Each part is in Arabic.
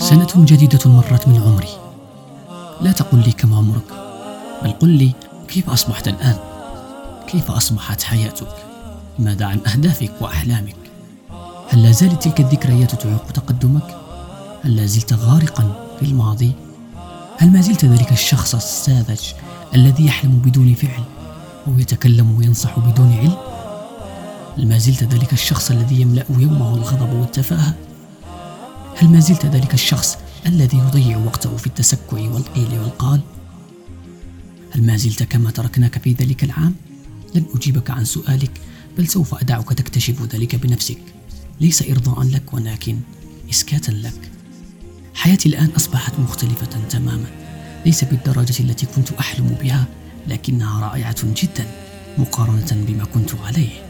سنة جديدة مرت من عمري. لا تقل لي كم عمرك بل قل لي كيف أصبحت الآن؟ كيف أصبحت حياتك؟ ماذا عن أهدافك وأحلامك؟ هل لا زالت تلك الذكريات تعيق تقدمك؟ هل لا زلت غارقا في الماضي؟ هل ما زلت ذلك الشخص الساذج الذي يحلم بدون فعل أو يتكلم وينصح بدون علم؟ هل ما زلت ذلك الشخص الذي يملأ يومه الغضب والتفاهة؟ هل ما زلت ذلك الشخص الذي يضيع وقته في التسكع والقيل والقال؟ هل ما زلت كما تركناك في ذلك العام؟ لن أجيبك عن سؤالك بل سوف أدعك تكتشف ذلك بنفسك. ليس إرضاء لك ولكن إسكاتا لك. حياتي الآن أصبحت مختلفة تماما. ليس بالدرجة التي كنت أحلم بها لكنها رائعة جدا مقارنة بما كنت عليه.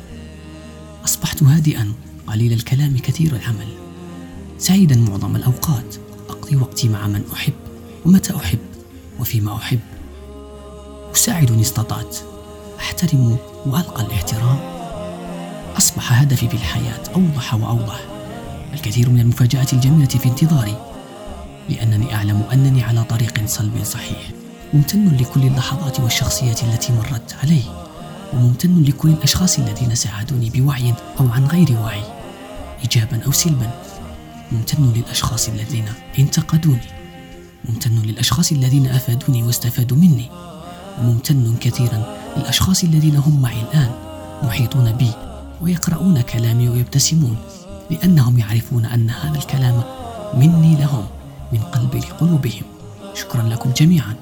أصبحت هادئا قليل الكلام كثير العمل. سعيدا معظم الأوقات. أقضي وقتي مع من أحب ومتى أحب وفيما أحب. اساعد ان استطعت. أحترم وألقى الاحترام. أصبح هدفي في الحياة أوضح وأوضح. الكثير من المفاجآت الجميلة في انتظاري. لأنني أعلم أنني على طريق صلب صحيح. ممتن لكل اللحظات والشخصيات التي مرت علي وممتن لكل الأشخاص الذين ساعدوني بوعي أو عن غير وعي. ايجابا أو سلبا. ممتن للأشخاص الذين انتقدوني. ممتن للأشخاص الذين أفادوني واستفادوا مني. وممتن كثيرا للأشخاص الذين هم معي الآن محيطون بي ويقرؤون كلامي ويبتسمون لأنهم يعرفون أن هذا الكلام مني لهم من قلبي لقلوبهم شكرا لكم جميعا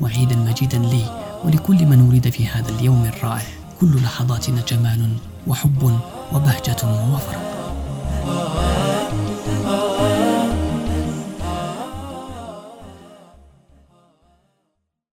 وعيدا مجيدا لي ولكل من ولد في هذا اليوم الرائع. كل لحظاتنا جمال وحب وبهجة ووفره